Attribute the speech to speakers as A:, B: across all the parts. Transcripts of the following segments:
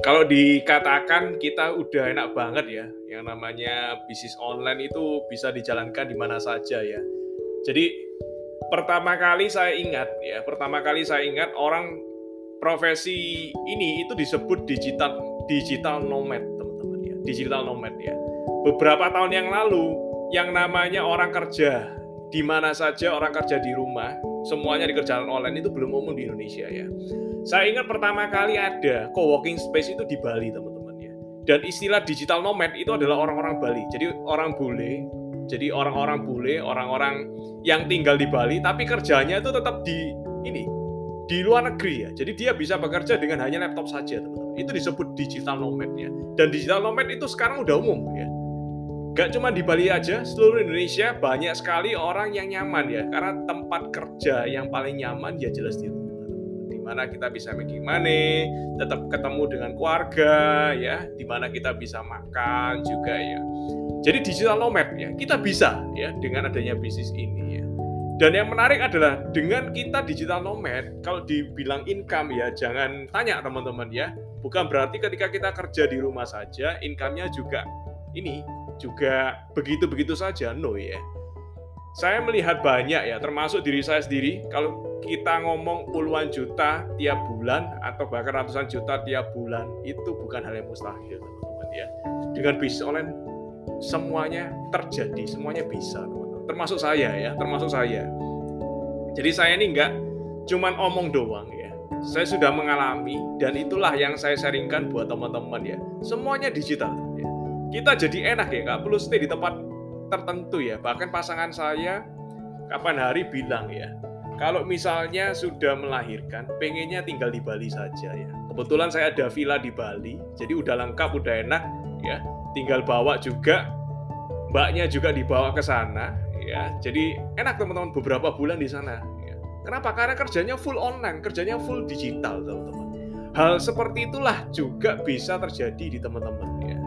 A: kalau dikatakan kita udah enak banget ya, yang namanya bisnis online itu bisa dijalankan di mana saja ya. Jadi pertama kali saya ingat ya, pertama kali saya ingat orang profesi ini itu disebut digital digital nomad teman-teman ya, digital nomad ya. Beberapa tahun yang lalu yang namanya orang kerja di mana saja orang kerja di rumah, semuanya dikerjakan online itu belum umum di Indonesia ya. Saya ingat pertama kali ada co-working space itu di Bali, teman-teman ya. Dan istilah digital nomad itu adalah orang-orang Bali. Jadi orang bule, jadi orang-orang bule, orang-orang yang tinggal di Bali tapi kerjanya itu tetap di ini di luar negeri ya. Jadi dia bisa bekerja dengan hanya laptop saja, teman-teman. Itu disebut digital nomad ya. Dan digital nomad itu sekarang udah umum ya. Gak cuma di Bali aja, seluruh Indonesia banyak sekali orang yang nyaman ya. Karena tempat kerja yang paling nyaman ya jelas di rumah mana kita bisa making money, tetap ketemu dengan keluarga ya, di mana kita bisa makan juga ya. Jadi digital nomad ya, kita bisa ya dengan adanya bisnis ini ya. Dan yang menarik adalah dengan kita digital nomad, kalau dibilang income ya, jangan tanya teman-teman ya. Bukan berarti ketika kita kerja di rumah saja, income-nya juga ini juga begitu-begitu saja, no ya. Saya melihat banyak ya, termasuk diri saya sendiri, kalau kita ngomong puluhan juta tiap bulan atau bahkan ratusan juta tiap bulan itu bukan hal yang mustahil teman-teman ya. Dengan bisnis online semuanya terjadi semuanya bisa teman-teman. Termasuk saya ya termasuk saya. Jadi saya ini enggak cuman omong doang ya. Saya sudah mengalami dan itulah yang saya sharingkan buat teman-teman ya. Semuanya digital. Kita jadi enak ya kak perlu stay di tempat tertentu ya bahkan pasangan saya kapan hari bilang ya kalau misalnya sudah melahirkan, pengennya tinggal di Bali saja ya. Kebetulan saya ada villa di Bali, jadi udah lengkap, udah enak ya. Tinggal bawa juga, mbaknya juga dibawa ke sana ya. Jadi enak teman-teman beberapa bulan di sana. Ya. Kenapa? Karena kerjanya full online, kerjanya full digital teman-teman. Hal seperti itulah juga bisa terjadi di teman-teman ya.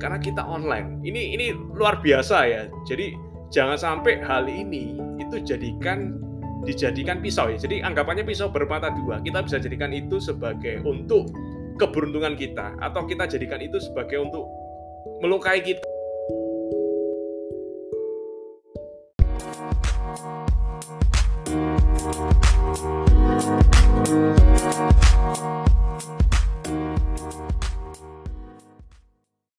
A: Karena kita online. Ini ini luar biasa ya. Jadi jangan sampai hal ini itu jadikan dijadikan pisau ya. Jadi anggapannya pisau bermata dua. Kita bisa jadikan itu sebagai untuk keberuntungan kita atau kita jadikan itu sebagai untuk melukai kita.